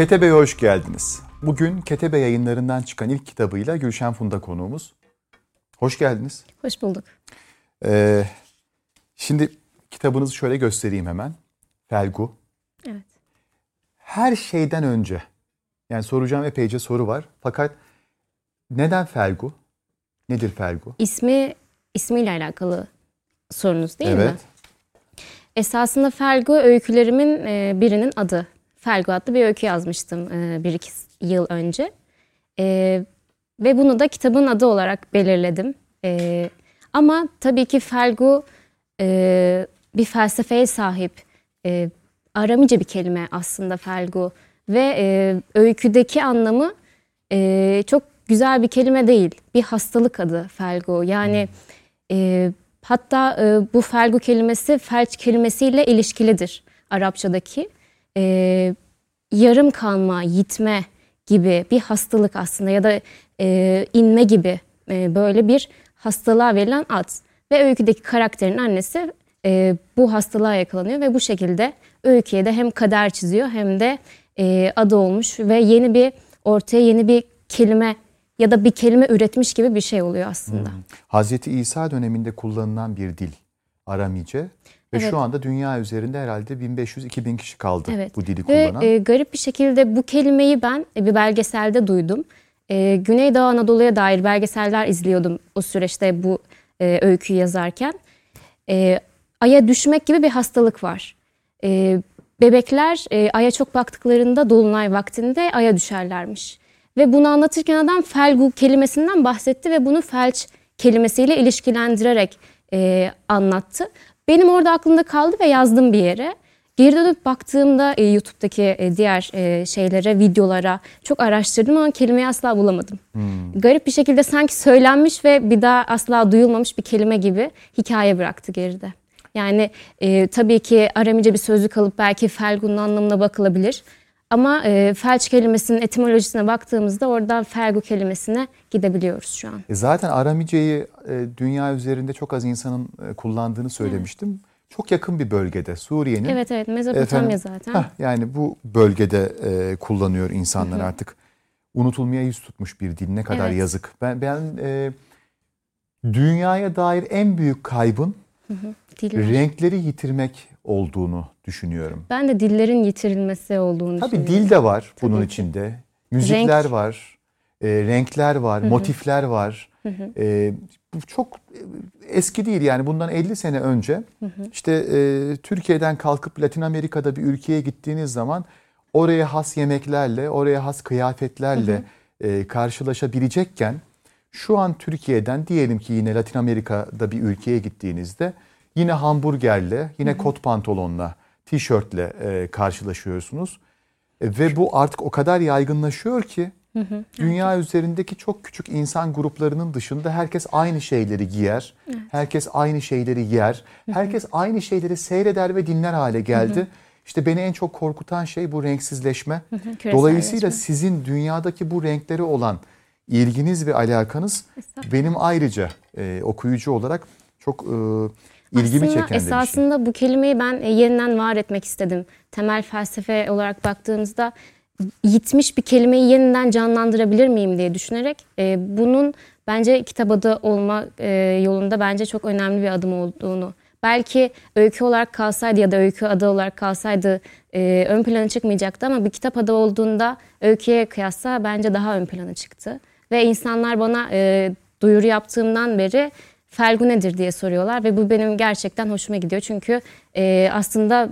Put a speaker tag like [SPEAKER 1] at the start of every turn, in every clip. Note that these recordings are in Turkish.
[SPEAKER 1] Ketebe'ye hoş geldiniz. Bugün Ketebe yayınlarından çıkan ilk kitabıyla Gülşen Funda konuğumuz. Hoş geldiniz.
[SPEAKER 2] Hoş bulduk.
[SPEAKER 1] Ee, şimdi kitabınızı şöyle göstereyim hemen. Felgu.
[SPEAKER 2] Evet.
[SPEAKER 1] Her şeyden önce, yani soracağım epeyce soru var. Fakat neden Felgu? Nedir Felgu?
[SPEAKER 2] İsmi ismiyle alakalı sorunuz değil mi?
[SPEAKER 1] evet.
[SPEAKER 2] Esasında Felgu öykülerimin e, birinin adı. Felgu adlı bir öykü yazmıştım e, bir iki yıl önce. E, ve bunu da kitabın adı olarak belirledim. E, ama tabii ki Felgu e, bir felsefeye sahip. E, Aramice bir kelime aslında Felgu. Ve e, öyküdeki anlamı e, çok güzel bir kelime değil. Bir hastalık adı Felgu. Yani e, hatta e, bu Felgu kelimesi felç kelimesiyle ilişkilidir Arapçadaki. E, yarım kalma, yitme gibi bir hastalık aslında ya da e, inme gibi e, böyle bir hastalığa verilen ad. Ve öyküdeki karakterin annesi e, bu hastalığa yakalanıyor ve bu şekilde öyküye de hem kader çiziyor hem de e, adı olmuş ve yeni bir ortaya yeni bir kelime ya da bir kelime üretmiş gibi bir şey oluyor aslında.
[SPEAKER 1] Hazreti İsa döneminde kullanılan bir dil Aramice. Ve
[SPEAKER 2] Evet.
[SPEAKER 1] şu anda dünya üzerinde herhalde 1500-2000 kişi kaldı
[SPEAKER 2] Evet.
[SPEAKER 1] bu dili
[SPEAKER 2] Ve
[SPEAKER 1] kullanan.
[SPEAKER 2] e, garip bir şekilde bu kelimeyi ben e, bir belgeselde duydum. E, Güneydoğu Anadolu'ya dair belgeseller izliyordum o süreçte bu e, öyküyü yazarken. E, aya düşmek gibi bir hastalık var. E, bebekler e, aya çok baktıklarında dolunay vaktinde aya düşerlermiş. Ve bunu anlatırken adam felgu kelimesinden bahsetti ve bunu felç kelimesiyle ilişkilendirerek e, anlattı. Benim orada aklımda kaldı ve yazdım bir yere. Geri dönüp baktığımda e, YouTube'daki e, diğer e, şeylere, videolara çok araştırdım ama kelimeyi asla bulamadım. Garip bir şekilde sanki söylenmiş ve bir daha asla duyulmamış bir kelime gibi hikaye bıraktı geride. Yani e, tabii ki Aramice bir sözlük alıp belki felgunun anlamına bakılabilir. Ama e, felç kelimesinin etimolojisine baktığımızda oradan felgu kelimesine gidebiliyoruz şu an.
[SPEAKER 1] E zaten Aramice'yi e, dünya üzerinde çok az insanın e, kullandığını söylemiştim. Çok yakın bir bölgede Suriye'nin.
[SPEAKER 2] Evet evet Mezopotamya
[SPEAKER 1] Efendim,
[SPEAKER 2] zaten.
[SPEAKER 1] hah, yani bu bölgede e, kullanıyor insanlar artık. Unutulmaya yüz tutmuş bir dil ne kadar
[SPEAKER 2] Evet.
[SPEAKER 1] yazık. Ben ben e, dünyaya dair en büyük kaybın
[SPEAKER 2] Diller.
[SPEAKER 1] renkleri yitirmek olduğunu düşünüyorum.
[SPEAKER 2] Ben de dillerin yitirilmesi olduğunu
[SPEAKER 1] Tabii
[SPEAKER 2] düşünüyorum.
[SPEAKER 1] dil de var bunun
[SPEAKER 2] Tabii ki.
[SPEAKER 1] içinde. Müzikler
[SPEAKER 2] Renk.
[SPEAKER 1] var, e, renkler var, motifler var. E, bu çok e, eski değil yani bundan 50 sene önce işte e, Türkiye'den kalkıp Latin Amerika'da bir ülkeye gittiğiniz zaman oraya has yemeklerle, oraya has kıyafetlerle e, karşılaşabilecekken şu an Türkiye'den diyelim ki yine Latin Amerika'da bir ülkeye gittiğinizde yine hamburgerle, yine kot pantolonla, tişörtle e, karşılaşıyorsunuz. E, Ve bu artık o kadar yaygınlaşıyor ki dünya üzerindeki çok küçük insan gruplarının dışında herkes aynı şeyleri giyer. Herkes aynı şeyleri yer. Herkes aynı şeyleri seyreder ve dinler hale geldi. İşte beni en çok korkutan şey bu renksizleşme. Dolayısıyla sizin dünyadaki bu renkleri olan ilginiz ve alakanız benim ayrıca e, okuyucu olarak çok e, ilgimi
[SPEAKER 2] Aslında
[SPEAKER 1] çeken de bir şey.
[SPEAKER 2] esasında bu kelimeyi ben e, yeniden var etmek istedim. Temel felsefe olarak baktığımızda yitmiş bir kelimeyi yeniden canlandırabilir miyim diye düşünerek e, bunun bence kitap adı olma e, yolunda bence çok önemli bir adım olduğunu. Belki öykü olarak kalsaydı ya da öykü adı olarak kalsaydı e, ön plana çıkmayacaktı ama bir kitap adı olduğunda öyküye kıyasla bence daha ön plana çıktı. Ve insanlar bana e, duyuru yaptığımdan beri felgu nedir diye soruyorlar ve bu benim gerçekten hoşuma gidiyor. Çünkü e, aslında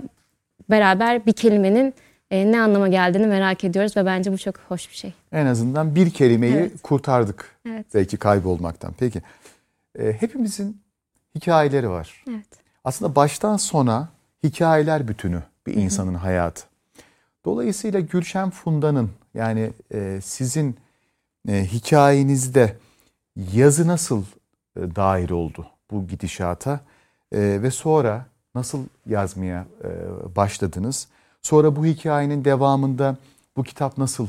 [SPEAKER 2] beraber bir kelimenin e, ne anlama geldiğini merak ediyoruz ve bence bu çok hoş bir şey.
[SPEAKER 1] En azından bir kelimeyi
[SPEAKER 2] Evet.
[SPEAKER 1] kurtardık.
[SPEAKER 2] Evet.
[SPEAKER 1] Belki kaybolmaktan. Peki. E, hepimizin hikayeleri var.
[SPEAKER 2] Evet.
[SPEAKER 1] Aslında baştan sona hikayeler bütünü bir insanın hayatı. Dolayısıyla Gülşen Funda'nın yani e, sizin e, hikayenizde yazı nasıl e, dahil oldu bu gidişata E, ve sonra nasıl yazmaya e, başladınız? Sonra bu hikayenin devamında bu kitap nasıl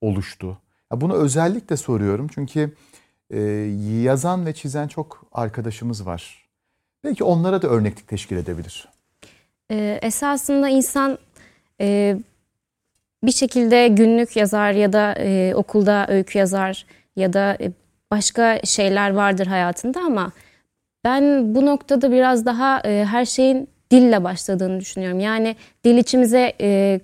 [SPEAKER 1] oluştu? Ya bunu özellikle soruyorum çünkü e, yazan ve çizen çok arkadaşımız var. Belki onlara da örneklik teşkil edebilir.
[SPEAKER 2] Ee, esasında insan e, bir şekilde günlük yazar ya da e, okulda öykü yazar ya da e, başka şeyler vardır hayatında ama ben bu noktada biraz daha e, her şeyin dille başladığını düşünüyorum. Yani dil içimize e,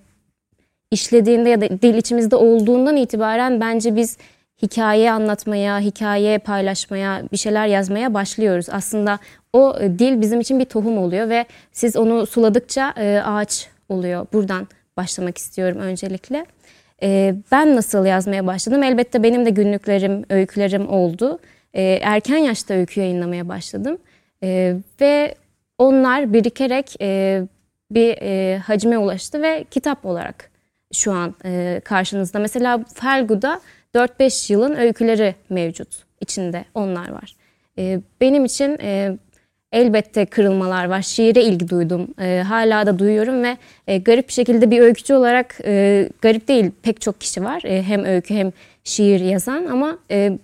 [SPEAKER 2] işlediğinde ya da dil içimizde olduğundan itibaren bence biz hikaye anlatmaya, hikaye paylaşmaya, bir şeyler yazmaya başlıyoruz. Aslında o e, dil bizim için bir tohum oluyor ve siz onu suladıkça e, ağaç oluyor. Buradan başlamak istiyorum öncelikle. E, ben nasıl yazmaya başladım? Elbette benim de günlüklerim, öykülerim oldu. Erken yaşta öykü yayınlamaya başladım. Ve onlar birikerek bir hacme ulaştı ve kitap olarak şu an karşınızda. Mesela Felgu'da 4-5 yılın öyküleri mevcut. içinde onlar var. Benim için elbette kırılmalar var. Şiire ilgi duydum. E, hala da duyuyorum ve e, garip bir şekilde bir öykücü olarak e, garip değil pek çok kişi var. E, hem öykü hem şiir yazan ama e,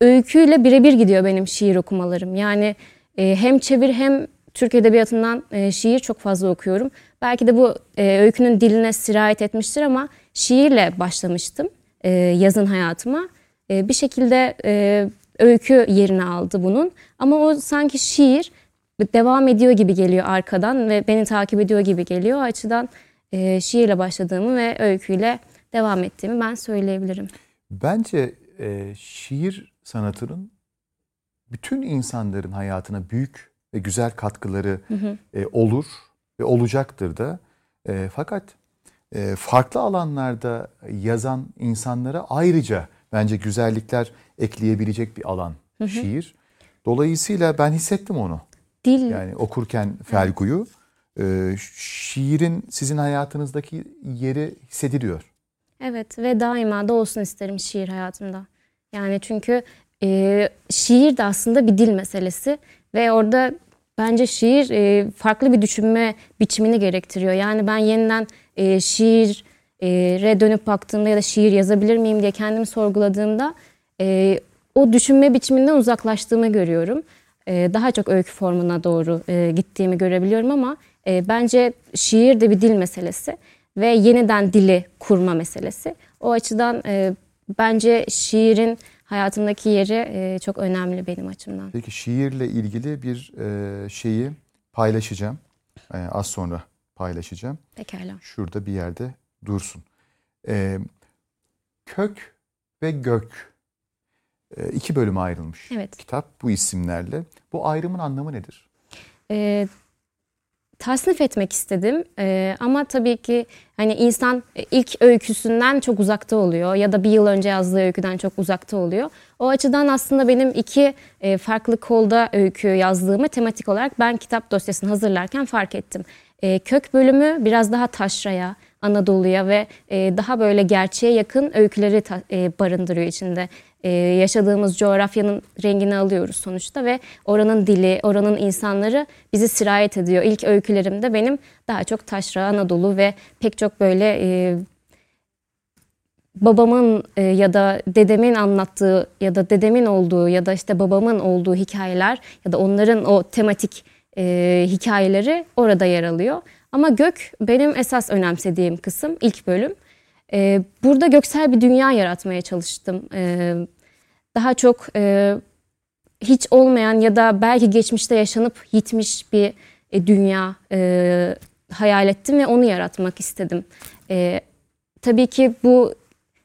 [SPEAKER 2] öyküyle birebir gidiyor benim şiir okumalarım. Yani e, hem çevir hem Türk Edebiyatı'ndan e, şiir çok fazla okuyorum. Belki de bu e, öykünün diline sirayet etmiştir ama şiirle başlamıştım e, yazın hayatıma. E, bir şekilde e, öykü yerini aldı bunun. Ama o sanki şiir devam ediyor gibi geliyor arkadan ve beni takip ediyor gibi geliyor. O açıdan e, şiirle başladığımı ve öyküyle devam ettiğimi ben söyleyebilirim.
[SPEAKER 1] Bence e, şiir sanatının bütün insanların hayatına büyük ve güzel katkıları hı hı. E, olur ve olacaktır da. E, fakat e, farklı alanlarda yazan insanlara ayrıca bence güzellikler ekleyebilecek bir alan hı hı. şiir. Dolayısıyla ben hissettim onu. Dil. Yani okurken Felgu'yu e, şiirin sizin hayatınızdaki yeri hissediliyor.
[SPEAKER 2] Evet ve daima da olsun isterim şiir hayatımda. Yani çünkü e, şiir de aslında bir dil meselesi ve orada bence şiir e, farklı bir düşünme biçimini gerektiriyor. Yani ben yeniden e, şiire dönüp baktığımda ya da şiir yazabilir miyim diye kendimi sorguladığımda e, o düşünme biçiminden uzaklaştığımı görüyorum. E, daha çok öykü formuna doğru e, gittiğimi görebiliyorum ama e, bence şiir de bir dil meselesi ve yeniden dili kurma meselesi. O açıdan e, bence şiirin hayatımdaki yeri e, çok önemli benim açımdan.
[SPEAKER 1] Peki şiirle ilgili bir e, şeyi paylaşacağım. E, az sonra paylaşacağım.
[SPEAKER 2] Pekala.
[SPEAKER 1] Şurada bir yerde dursun. E, kök ve gök e, iki bölüme ayrılmış evet. kitap bu isimlerle. Bu ayrımın anlamı nedir?
[SPEAKER 2] E, tasnif etmek istedim e, ama tabii ki hani insan ilk öyküsünden çok uzakta oluyor ya da bir yıl önce yazdığı öyküden çok uzakta oluyor. O açıdan aslında benim iki e, farklı kolda öykü yazdığımı tematik olarak ben kitap dosyasını hazırlarken fark ettim. E, kök bölümü biraz daha taşraya, Anadolu'ya ve e, daha böyle gerçeğe yakın öyküleri ta, e, barındırıyor içinde e, yaşadığımız coğrafyanın rengini alıyoruz sonuçta ve oranın dili, oranın insanları bizi sirayet ediyor. İlk öykülerimde benim daha çok taşra, Anadolu ve pek çok böyle e, babamın e, ya da dedemin anlattığı ya da dedemin olduğu ya da işte babamın olduğu hikayeler ya da onların o tematik e, hikayeleri orada yer alıyor. Ama gök benim esas önemsediğim kısım ilk bölüm. E, burada göksel bir dünya yaratmaya çalıştım. E, daha çok e, hiç olmayan ya da belki geçmişte yaşanıp gitmiş bir e, dünya e, hayal ettim ve onu yaratmak istedim. E, tabii ki bu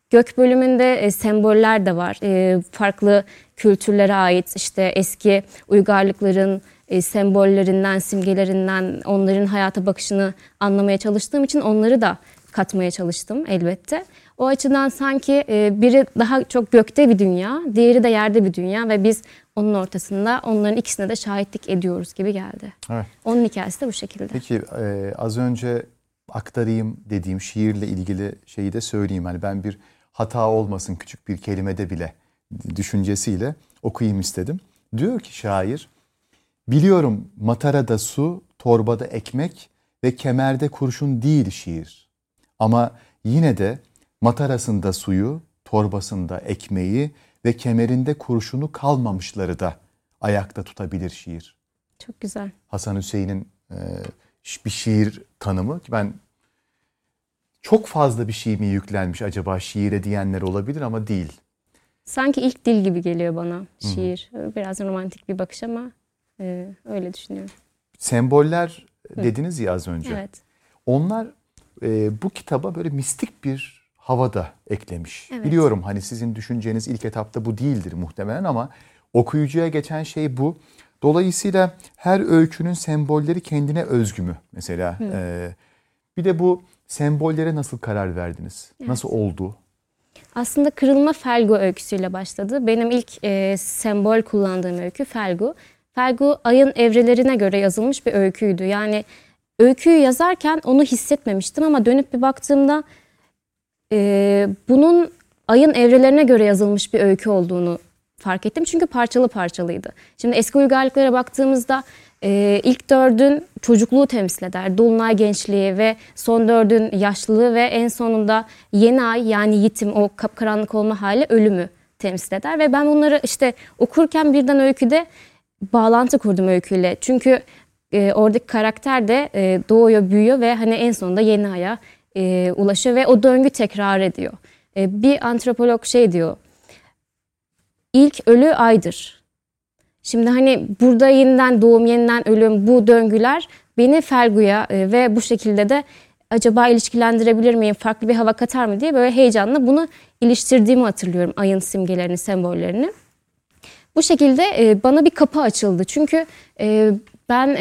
[SPEAKER 2] gök bölümünde e, semboller de var. E, farklı kültürlere ait işte eski uygarlıkların e, sembollerinden, simgelerinden onların hayata bakışını anlamaya çalıştığım için onları da katmaya çalıştım elbette. O açıdan sanki e, biri daha çok gökte bir dünya, diğeri de yerde bir dünya ve biz onun ortasında onların ikisine de şahitlik ediyoruz gibi geldi. Evet. Onun hikayesi de bu şekilde.
[SPEAKER 1] Peki e, az önce aktarayım dediğim şiirle ilgili şeyi de söyleyeyim. Hani ben bir hata olmasın küçük bir kelimede bile düşüncesiyle okuyayım istedim. Diyor ki şair, biliyorum matarada su, torbada ekmek ve kemerde kurşun değil şiir. Ama yine de matarasında suyu, torbasında ekmeği ve kemerinde kurşunu kalmamışları da ayakta tutabilir şiir.
[SPEAKER 2] Çok güzel.
[SPEAKER 1] Hasan Hüseyin'in e, bir şiir tanımı ki ben çok fazla bir şey mi yüklenmiş acaba şiire diyenler olabilir ama değil.
[SPEAKER 2] Sanki ilk dil gibi geliyor bana şiir. Hı-hı. Biraz romantik bir bakış ama e, öyle düşünüyorum.
[SPEAKER 1] Semboller dediniz ya az önce.
[SPEAKER 2] Evet.
[SPEAKER 1] Onlar e, bu kitaba böyle mistik bir havada eklemiş.
[SPEAKER 2] Evet.
[SPEAKER 1] Biliyorum hani sizin düşünceniz ilk etapta bu değildir muhtemelen ama okuyucuya geçen şey bu. Dolayısıyla her öykünün sembolleri kendine özgü mü mesela? Ee, bir de bu sembollere nasıl karar verdiniz? Evet. Nasıl oldu?
[SPEAKER 2] Aslında Kırılma Felgu öyküsüyle başladı. Benim ilk e, sembol kullandığım öykü Felgu. Felgu ayın evrelerine göre yazılmış bir öyküydü. Yani öyküyü yazarken onu hissetmemiştim ama dönüp bir baktığımda e, bunun ayın evrelerine göre yazılmış bir öykü olduğunu fark ettim. Çünkü parçalı parçalıydı. Şimdi eski uygarlıklara baktığımızda e, ilk dördün çocukluğu temsil eder. Dolunay gençliği ve son dördün yaşlılığı ve en sonunda yeni ay yani yitim o kapkaranlık olma hali ölümü temsil eder. Ve ben bunları işte okurken birden öyküde bağlantı kurdum öyküyle. Çünkü e, oradaki karakter de e, doğuyor, büyüyor ve hani en sonunda yeni aya e, ulaşıyor ve o döngü tekrar ediyor. E, bir antropolog şey diyor, ilk ölü aydır. Şimdi hani burada yeniden doğum, yeniden ölüm bu döngüler beni Felgu'ya e, ve bu şekilde de acaba ilişkilendirebilir miyim, farklı bir hava katar mı diye böyle heyecanla bunu iliştirdiğimi hatırlıyorum ayın simgelerini, sembollerini. Bu şekilde e, bana bir kapı açıldı. Çünkü e, ben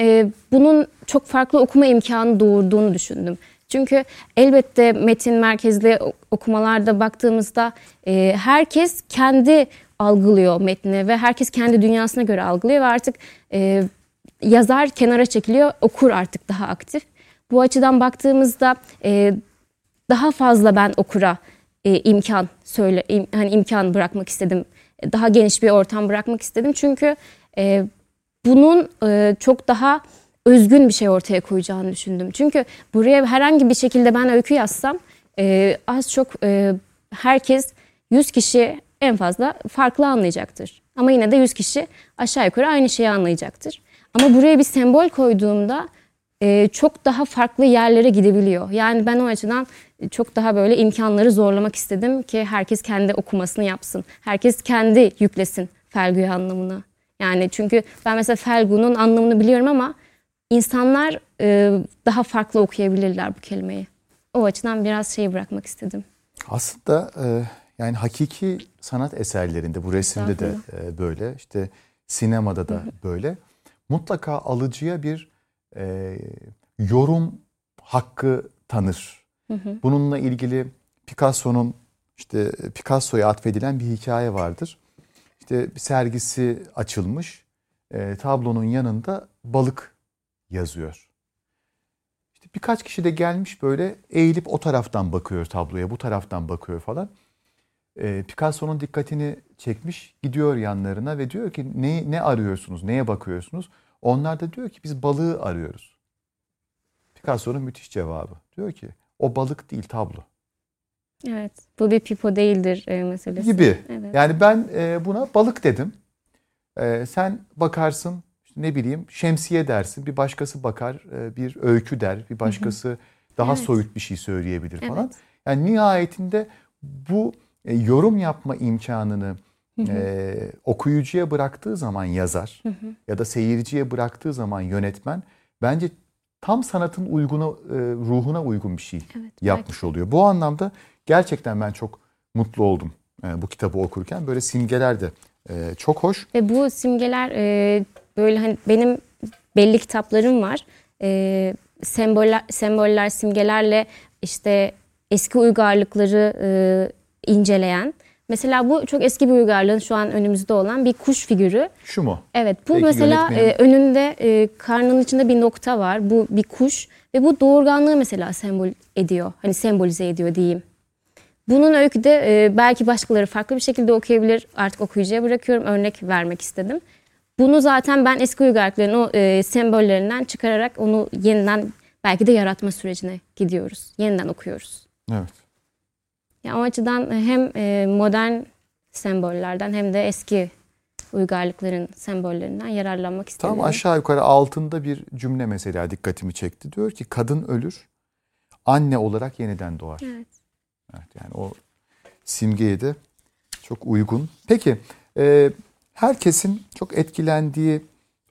[SPEAKER 2] bunun çok farklı okuma imkanı doğurduğunu düşündüm. Çünkü elbette metin merkezli okumalarda baktığımızda herkes kendi algılıyor metni ve herkes kendi dünyasına göre algılıyor ve artık e, yazar kenara çekiliyor, okur artık daha aktif. Bu açıdan baktığımızda e, daha fazla ben okura e, imkan söyle hani imkan bırakmak istedim. Daha geniş bir ortam bırakmak istedim. Çünkü e, bunun e, çok daha özgün bir şey ortaya koyacağını düşündüm. Çünkü buraya herhangi bir şekilde ben öykü yazsam e, az çok e, herkes 100 kişi en fazla farklı anlayacaktır. Ama yine de 100 kişi aşağı yukarı aynı şeyi anlayacaktır. Ama buraya bir sembol koyduğumda e, çok daha farklı yerlere gidebiliyor. Yani ben o açıdan çok daha böyle imkanları zorlamak istedim ki herkes kendi okumasını yapsın. Herkes kendi yüklesin Felgu'ya anlamını. Yani çünkü ben mesela Felgu'nun anlamını biliyorum ama insanlar e, daha farklı okuyabilirler bu kelimeyi. O açıdan biraz şeyi bırakmak istedim.
[SPEAKER 1] Aslında e, yani hakiki sanat eserlerinde bu resimde de e, böyle işte sinemada da böyle mutlaka alıcıya bir e, yorum hakkı tanır. Hı hı. Bununla ilgili Picasso'nun işte Picasso'ya atfedilen bir hikaye vardır. İşte bir sergisi açılmış. E, tablonun yanında balık yazıyor. İşte birkaç kişi de gelmiş böyle eğilip o taraftan bakıyor tabloya, bu taraftan bakıyor falan e, Picasso'nun dikkatini çekmiş gidiyor yanlarına ve diyor ki ne, ne arıyorsunuz, neye bakıyorsunuz? Onlar da diyor ki biz balığı arıyoruz. Picasso'nun müthiş cevabı. Diyor ki o balık değil tablo.
[SPEAKER 2] Evet bu bir pipo değildir e, meselesi.
[SPEAKER 1] Gibi.
[SPEAKER 2] Evet.
[SPEAKER 1] Yani ben e, buna balık dedim. E, sen bakarsın işte ne bileyim şemsiye dersin. Bir başkası bakar e, bir öykü der. Bir başkası daha evet. soyut bir şey söyleyebilir falan. Evet. Yani nihayetinde bu e, yorum yapma imkanını E, okuyucuya bıraktığı zaman yazar ya da seyirciye bıraktığı zaman yönetmen bence tam sanatın uyguna e, ruhuna uygun bir şey evet, yapmış belki. oluyor. Bu anlamda gerçekten ben çok mutlu oldum e, bu kitabı okurken. Böyle simgeler de e, çok hoş.
[SPEAKER 2] Ve bu simgeler e, böyle hani benim belli kitaplarım var. E, semboller, semboller, simgelerle işte eski uygarlıkları e, inceleyen. Mesela bu çok eski bir uygarlığın şu an önümüzde olan bir kuş figürü.
[SPEAKER 1] Şu mu?
[SPEAKER 2] Evet bu Peki, mesela e, önünde e, karnının içinde bir nokta var. Bu bir kuş ve bu doğurganlığı mesela sembol ediyor. Hani sembolize ediyor diyeyim. Bunun öyküde e, belki başkaları farklı bir şekilde okuyabilir. Artık okuyucuya bırakıyorum. Örnek vermek istedim. Bunu zaten ben eski uygarlıkların o e, sembollerinden çıkararak onu yeniden belki de yaratma sürecine gidiyoruz. Yeniden okuyoruz.
[SPEAKER 1] Evet.
[SPEAKER 2] Yani o açıdan hem e, modern sembollerden hem de eski uygarlıkların sembollerinden yararlanmak istedim.
[SPEAKER 1] Tam aşağı yukarı altında bir cümle mesela dikkatimi çekti. Diyor ki kadın ölür anne olarak yeniden doğar.
[SPEAKER 2] Evet.
[SPEAKER 1] Evet yani o simgeye de çok uygun. Peki e, herkesin çok etkilendiği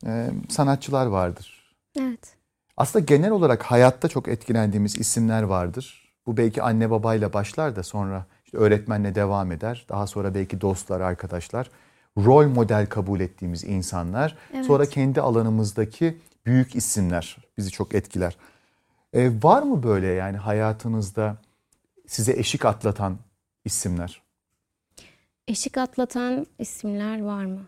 [SPEAKER 1] e, sanatçılar vardır.
[SPEAKER 2] Evet.
[SPEAKER 1] Aslında genel olarak hayatta çok etkilendiğimiz isimler vardır. Bu belki anne babayla başlar da sonra işte öğretmenle devam eder. Daha sonra belki dostlar, arkadaşlar. Rol model kabul ettiğimiz insanlar.
[SPEAKER 2] Evet.
[SPEAKER 1] Sonra kendi alanımızdaki büyük isimler bizi çok etkiler. E, var mı böyle yani hayatınızda size eşik atlatan isimler?
[SPEAKER 2] Eşik atlatan isimler var mı?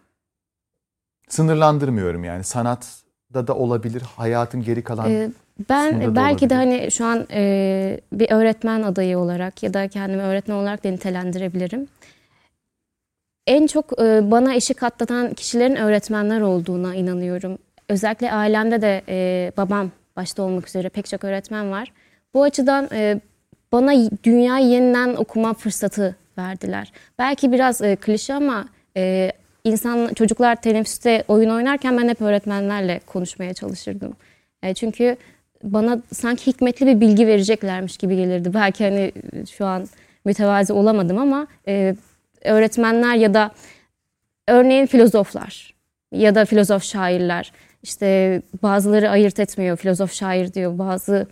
[SPEAKER 1] Sınırlandırmıyorum yani sanatta da olabilir, hayatın geri kalan
[SPEAKER 2] Ee, ben
[SPEAKER 1] da
[SPEAKER 2] belki de hani şu an e, bir öğretmen adayı olarak ya da kendimi öğretmen olarak da nitelendirebilirim. En çok e, bana eşik atlatan kişilerin öğretmenler olduğuna inanıyorum. Özellikle ailemde de e, babam başta olmak üzere pek çok öğretmen var. Bu açıdan e, bana dünyayı yeniden okuma fırsatı verdiler. Belki biraz e, klişe ama e, insan çocuklar teneffüste oyun oynarken ben hep öğretmenlerle konuşmaya çalışırdım. E, çünkü bana sanki hikmetli bir bilgi vereceklermiş gibi gelirdi. Belki hani şu an mütevazi olamadım ama e, öğretmenler ya da örneğin filozoflar ya da filozof şairler işte bazıları ayırt etmiyor filozof şair diyor bazı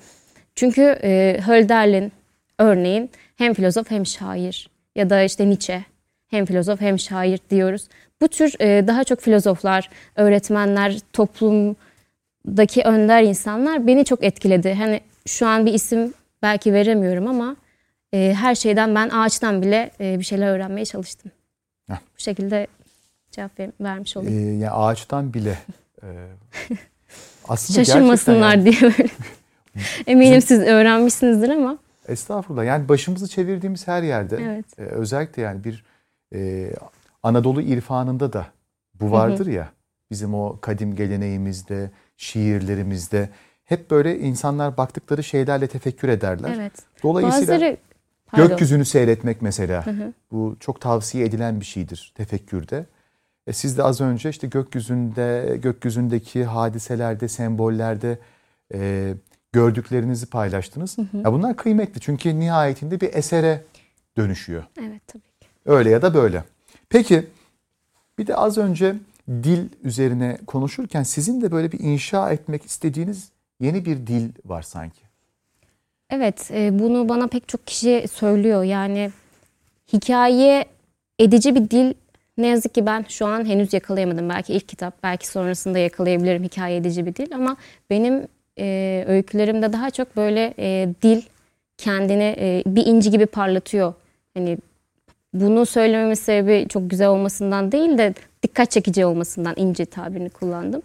[SPEAKER 2] çünkü e, Hölderlin örneğin hem filozof hem şair ya da işte Nietzsche hem filozof hem şair diyoruz. Bu tür e, daha çok filozoflar, öğretmenler, toplumdaki önder insanlar beni çok etkiledi. Hani şu an bir isim belki veremiyorum ama e, her şeyden ben ağaçtan bile e, bir şeyler öğrenmeye çalıştım.
[SPEAKER 1] Heh.
[SPEAKER 2] Bu şekilde cevap ver- vermiş
[SPEAKER 1] Ee,
[SPEAKER 2] olayım.
[SPEAKER 1] yani ağaçtan bile e, aslında
[SPEAKER 2] Şaşırmasınlar
[SPEAKER 1] yani-
[SPEAKER 2] diye böyle. Eminim siz öğrenmişsinizdir ama.
[SPEAKER 1] Estağfurullah. Yani başımızı çevirdiğimiz her yerde
[SPEAKER 2] Evet.
[SPEAKER 1] e, özellikle yani bir e, Anadolu irfanında da bu vardır ya. Bizim o kadim geleneğimizde, şiirlerimizde hep böyle insanlar baktıkları şeylerle tefekkür ederler.
[SPEAKER 2] Evet.
[SPEAKER 1] Dolayısıyla
[SPEAKER 2] Bazıları pardon.
[SPEAKER 1] gökyüzünü seyretmek mesela bu çok tavsiye edilen bir şeydir tefekkürde. E, siz de az önce işte gökyüzünde, gökyüzündeki hadiselerde, sembollerde e, gördüklerinizi paylaştınız. Ya bunlar kıymetli çünkü nihayetinde bir esere dönüşüyor.
[SPEAKER 2] Evet tabii ki.
[SPEAKER 1] Öyle ya da böyle. Peki bir de az önce dil üzerine konuşurken sizin de böyle bir inşa etmek istediğiniz yeni bir dil var sanki.
[SPEAKER 2] Evet, e, bunu bana pek çok kişi söylüyor. Yani hikaye edici bir dil ne yazık ki ben şu an henüz yakalayamadım. Belki ilk kitap, belki sonrasında yakalayabilirim hikaye edici bir dil. Ama benim e, öykülerimde daha çok böyle e, dil kendini e, bir inci gibi parlatıyor. Hani bunu söylememin sebebi çok güzel olmasından değil de dikkat çekici olmasından inci tabirini kullandım.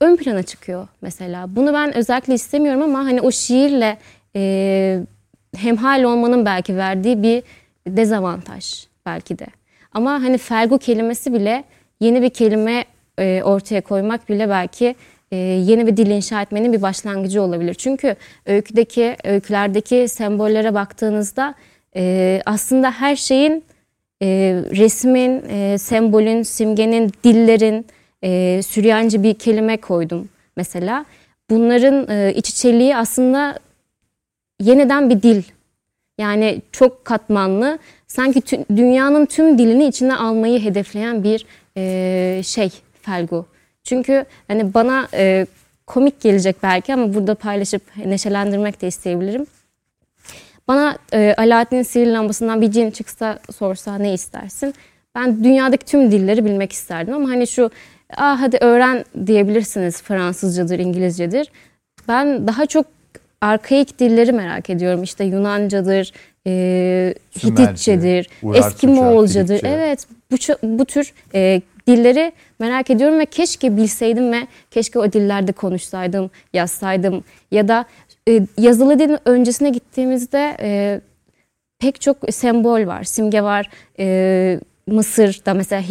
[SPEAKER 2] Ön plana çıkıyor mesela. Bunu ben özellikle istemiyorum ama hani o şiirle e, hemhal olmanın belki verdiği bir dezavantaj belki de. Ama hani felgu kelimesi bile yeni bir kelime e, ortaya koymak bile belki e, yeni bir dil inşa etmenin bir başlangıcı olabilir. Çünkü öyküdeki, öykülerdeki sembollere baktığınızda e, aslında her şeyin e, resmin, e, sembolün, simgenin, dillerin e, Süryancı bir kelime koydum mesela. Bunların e, iç içeliği aslında yeniden bir dil. Yani çok katmanlı. Sanki tü- dünyanın tüm dilini içine almayı hedefleyen bir e, şey Felgu. Çünkü hani bana e, komik gelecek belki ama burada paylaşıp neşelendirmek de isteyebilirim. Bana e, Alaaddin'in sihirli lambasından bir cin çıksa sorsa ne istersin? Ben dünyadaki tüm dilleri bilmek isterdim ama hani şu ah hadi öğren diyebilirsiniz Fransızcadır, İngilizcedir. Ben daha çok arkaik dilleri merak ediyorum. İşte Yunancadır, e, Hititçedir, Eskimoğulcadır.
[SPEAKER 1] Kritçe.
[SPEAKER 2] Evet bu, bu tür e, dilleri merak ediyorum ve keşke bilseydim ve keşke o dillerde konuşsaydım, yazsaydım ya da e, yazılı dilin öncesine gittiğimizde e, pek çok sembol var, simge var. E, Mısır'da mesela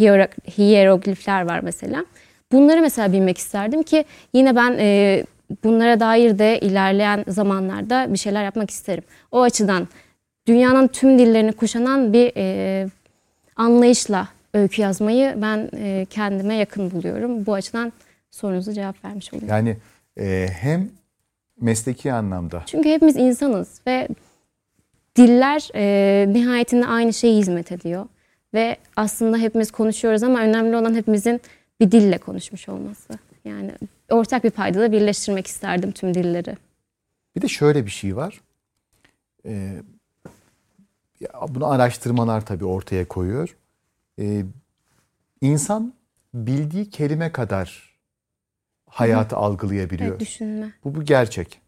[SPEAKER 2] hieroglifler var mesela. Bunları mesela bilmek isterdim ki yine ben e, bunlara dair de ilerleyen zamanlarda bir şeyler yapmak isterim. O açıdan dünyanın tüm dillerini kuşanan bir e, anlayışla öykü yazmayı ben e, kendime yakın buluyorum. Bu açıdan sorunuza cevap vermiş olayım.
[SPEAKER 1] Yani e, hem mesleki anlamda.
[SPEAKER 2] Çünkü hepimiz insanız ve diller e, nihayetinde aynı şeye hizmet ediyor. Ve aslında hepimiz konuşuyoruz ama önemli olan hepimizin bir dille konuşmuş olması. Yani ortak bir paydada birleştirmek isterdim tüm dilleri.
[SPEAKER 1] Bir de şöyle bir şey var. Ee, bunu araştırmalar tabii ortaya koyuyor. Ee, insan bildiği kelime kadar hayatı Hı. algılayabiliyor.
[SPEAKER 2] Evet, düşünme.
[SPEAKER 1] Bu bu gerçek.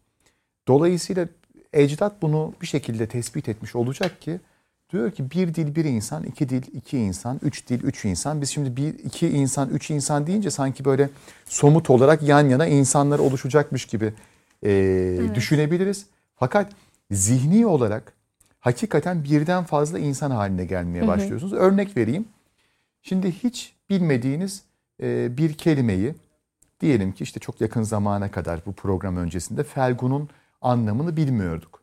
[SPEAKER 1] Dolayısıyla ecdat bunu bir şekilde tespit etmiş olacak ki diyor ki bir dil bir insan, iki dil iki insan, üç dil üç insan. Biz şimdi bir iki insan, üç insan deyince sanki böyle somut olarak yan yana insanlar oluşacakmış gibi e, evet. düşünebiliriz. Fakat zihni olarak hakikaten birden fazla insan haline gelmeye başlıyorsunuz. Hı hı. Örnek vereyim. Şimdi hiç bilmediğiniz bir kelimeyi diyelim ki işte çok yakın zamana kadar bu program öncesinde felgunun anlamını bilmiyorduk.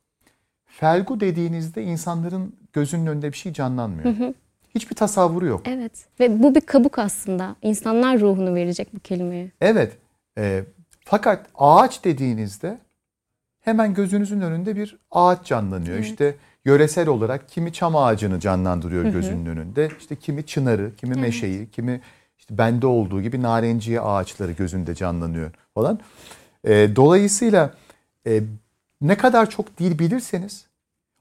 [SPEAKER 1] Felgu dediğinizde insanların gözünün önünde bir şey canlanmıyor. Hı hı. Hiçbir tasavvuru yok.
[SPEAKER 2] Evet ve bu bir kabuk aslında. İnsanlar ruhunu verecek bu kelimeye.
[SPEAKER 1] Evet. E, fakat ağaç dediğinizde hemen gözünüzün önünde bir ağaç canlanıyor. Evet. İşte yöresel olarak kimi çam ağacını canlandırıyor hı hı. gözünün önünde. İşte kimi çınarı, kimi evet. meşeyi, kimi işte bende olduğu gibi narenciye ağaçları gözünde canlanıyor falan. E, dolayısıyla e, ne kadar çok dil bilirseniz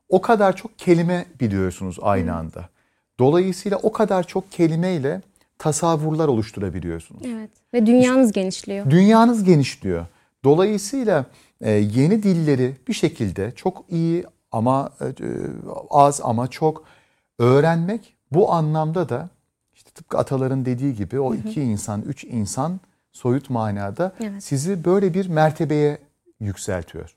[SPEAKER 1] o kadar çok kelime biliyorsunuz aynı anda. Dolayısıyla o kadar çok kelimeyle tasavvurlar oluşturabiliyorsunuz.
[SPEAKER 2] Evet ve dünyanız işte, genişliyor.
[SPEAKER 1] Dünyanız genişliyor. Dolayısıyla e, yeni dilleri bir şekilde çok iyi ama e, az ama çok öğrenmek bu anlamda da tıpkı ataların dediği gibi o iki insan, üç insan soyut manada evet. sizi böyle bir mertebeye yükseltiyor.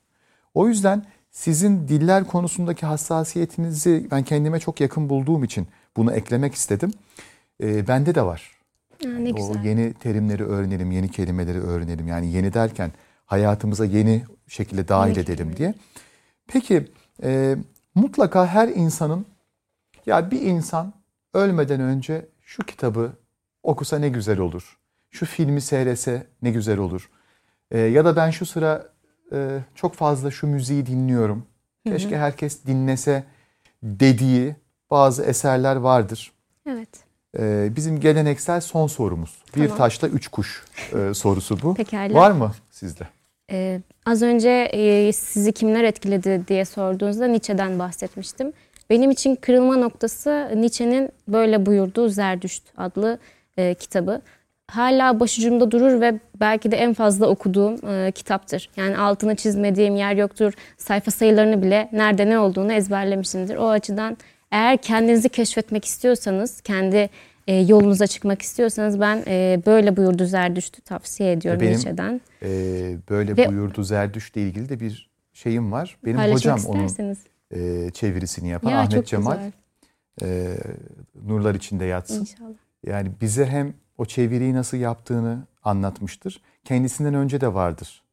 [SPEAKER 1] O yüzden sizin diller konusundaki hassasiyetinizi ben kendime çok yakın bulduğum için bunu eklemek istedim. E, bende de var.
[SPEAKER 2] Ha, ne
[SPEAKER 1] güzel. O yeni terimleri öğrenelim, yeni kelimeleri öğrenelim. Yani yeni derken hayatımıza yeni şekilde dahil yeni edelim kelime. diye. Peki e, mutlaka her insanın ya bir insan ölmeden önce şu kitabı okusa ne güzel olur. Şu filmi seyrese ne güzel olur. E, ya da ben şu sıra e, çok fazla şu müziği dinliyorum. Keşke hı hı. herkes dinlese dediği bazı eserler vardır.
[SPEAKER 2] Evet.
[SPEAKER 1] E, bizim geleneksel son sorumuz. Tamam. Bir taşla üç kuş e, sorusu bu.
[SPEAKER 2] Pekala.
[SPEAKER 1] Var mı sizde?
[SPEAKER 2] Ee, az önce e, sizi kimler etkiledi diye sorduğunuzda Nietzsche'den bahsetmiştim. Benim için kırılma noktası Nietzsche'nin böyle buyurduğu Zerdüşt adlı e, kitabı hala başucumda durur ve belki de en fazla okuduğum e, kitaptır. Yani altını çizmediğim yer yoktur. Sayfa sayılarını bile nerede ne olduğunu ezberlemişimdir. O açıdan eğer kendinizi keşfetmek istiyorsanız, kendi e, yolunuza çıkmak istiyorsanız ben e, böyle buyurdu Zerdüşt'ü tavsiye ediyorum Benim, Nietzsche'den.
[SPEAKER 1] E, böyle ve, buyurdu Zerdüşt'le ilgili de bir şeyim var. Benim hocam
[SPEAKER 2] isterseniz.
[SPEAKER 1] E, çevirisini yapan ya, Ahmet Cemal. E, nurlar içinde yatsın.
[SPEAKER 2] İnşallah.
[SPEAKER 1] Yani bize hem o çeviriyi nasıl yaptığını anlatmıştır. Kendisinden önce de vardır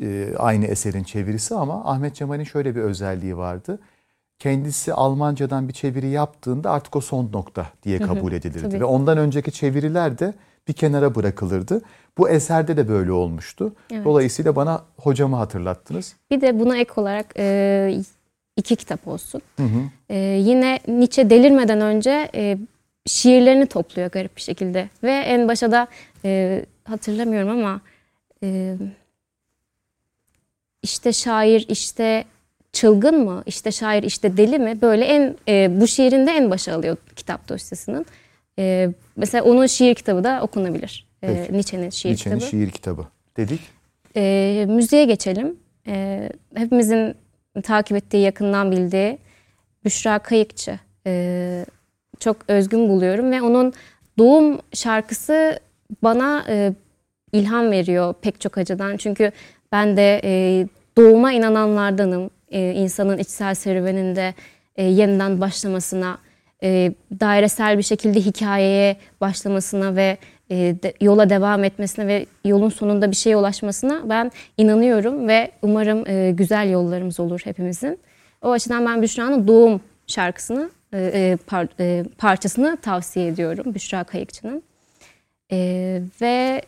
[SPEAKER 1] e, aynı eserin çevirisi ama Ahmet Cemal'in şöyle bir özelliği vardı. Kendisi Almancadan bir çeviri yaptığında artık o son nokta diye kabul edilirdi. Ve ondan önceki çeviriler de bir kenara bırakılırdı. Bu eserde de böyle olmuştu. Evet. Dolayısıyla bana hocamı hatırlattınız.
[SPEAKER 2] Bir de buna ek olarak e, iki kitap olsun. Hı hı. E, yine Nietzsche delirmeden önce e, şiirlerini topluyor garip bir şekilde. Ve en başa da e, hatırlamıyorum ama e, işte şair işte çılgın mı işte şair işte deli mi böyle en e, bu şiirinde en başa alıyor kitap dosyasının. E, mesela onun şiir kitabı da okunabilir. E, Nietzsche'nin şiir
[SPEAKER 1] Nietzsche'nin kitabı. şiir kitabı dedik.
[SPEAKER 2] E, müziğe geçelim. E, hepimizin takip ettiği yakından bildiği Büşra Kayıkçı. E, çok özgün buluyorum ve onun doğum şarkısı bana e, ilham veriyor pek çok açıdan. Çünkü ben de e, doğuma inananlardanım. E, insanın içsel serüveninde e, yeniden başlamasına, e, dairesel bir şekilde hikayeye başlamasına ve e, de, yola devam etmesine ve yolun sonunda bir şeye ulaşmasına ben inanıyorum ve umarım e, güzel yollarımız olur hepimizin. O açıdan ben Büşra'nın doğum şarkısını e, e, par, e, parçasını tavsiye ediyorum Büşra Kayıkçı'nın. E, ve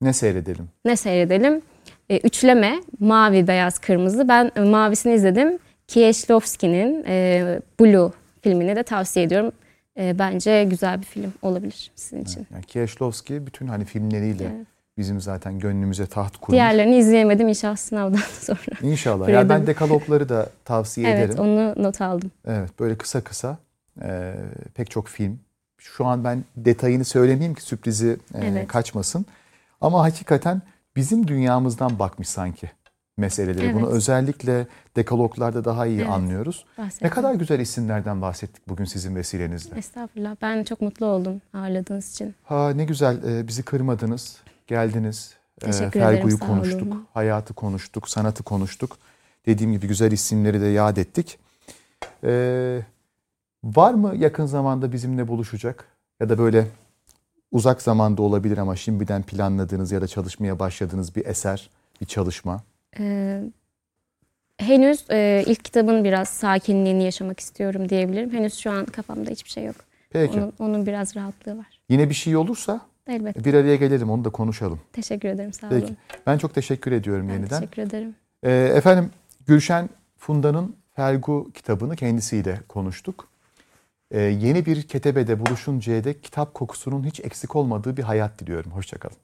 [SPEAKER 1] ne seyredelim?
[SPEAKER 2] Ne seyredelim? e, üçleme mavi, beyaz, kırmızı. Ben e, mavisini izledim. Kieślowski'nin e, Blue filmini de tavsiye ediyorum. E, bence güzel bir film olabilir sizin için.
[SPEAKER 1] Yani Kieślowski bütün hani filmleriyle
[SPEAKER 2] Evet.
[SPEAKER 1] bizim zaten gönlümüze taht kurmuş.
[SPEAKER 2] Diğerlerini izleyemedim inşallah sınavdan sonra.
[SPEAKER 1] İnşallah. Yani ben dekalogları da tavsiye
[SPEAKER 2] evet
[SPEAKER 1] ederim.
[SPEAKER 2] onu not aldım.
[SPEAKER 1] Evet böyle kısa kısa e, pek çok film. Şu an ben detayını söylemeyeyim ki sürprizi e,
[SPEAKER 2] Evet.
[SPEAKER 1] kaçmasın. Ama hakikaten bizim dünyamızdan bakmış sanki meselelere. Bunu
[SPEAKER 2] Evet.
[SPEAKER 1] özellikle dekaloglarda daha iyi
[SPEAKER 2] Evet.
[SPEAKER 1] anlıyoruz.
[SPEAKER 2] Bahsettim.
[SPEAKER 1] Ne kadar güzel isimlerden bahsettik bugün sizin vesilenizle.
[SPEAKER 2] Estağfurullah. Ben çok mutlu oldum ağırladığınız için.
[SPEAKER 1] Ha ne güzel e, bizi kırmadınız, geldiniz. E,
[SPEAKER 2] Teşekkür ederim,
[SPEAKER 1] Fergu'yu
[SPEAKER 2] sağ
[SPEAKER 1] konuştuk,
[SPEAKER 2] olun.
[SPEAKER 1] hayatı konuştuk, sanatı konuştuk. Dediğim gibi güzel isimleri de yad ettik. E, var mı yakın zamanda bizimle buluşacak ya da böyle uzak zamanda olabilir ama şimdiden planladığınız ya da çalışmaya başladığınız bir eser, bir çalışma?
[SPEAKER 2] Ee, henüz e, ilk kitabın biraz sakinliğini yaşamak istiyorum diyebilirim. Henüz şu an kafamda hiçbir şey yok.
[SPEAKER 1] Peki.
[SPEAKER 2] Onun, onun biraz rahatlığı var.
[SPEAKER 1] Yine bir şey olursa
[SPEAKER 2] Elbette.
[SPEAKER 1] bir araya gelelim onu da konuşalım.
[SPEAKER 2] Teşekkür ederim. Sağ
[SPEAKER 1] Peki.
[SPEAKER 2] olun.
[SPEAKER 1] Ben çok teşekkür ediyorum
[SPEAKER 2] Ben
[SPEAKER 1] yeniden.
[SPEAKER 2] teşekkür ederim.
[SPEAKER 1] Ee, efendim Gülşen Funda'nın Felgu kitabını kendisiyle konuştuk. Ee, yeni bir ketebede buluşuncaya dek kitap kokusunun hiç eksik olmadığı bir hayat diliyorum. Hoşçakalın.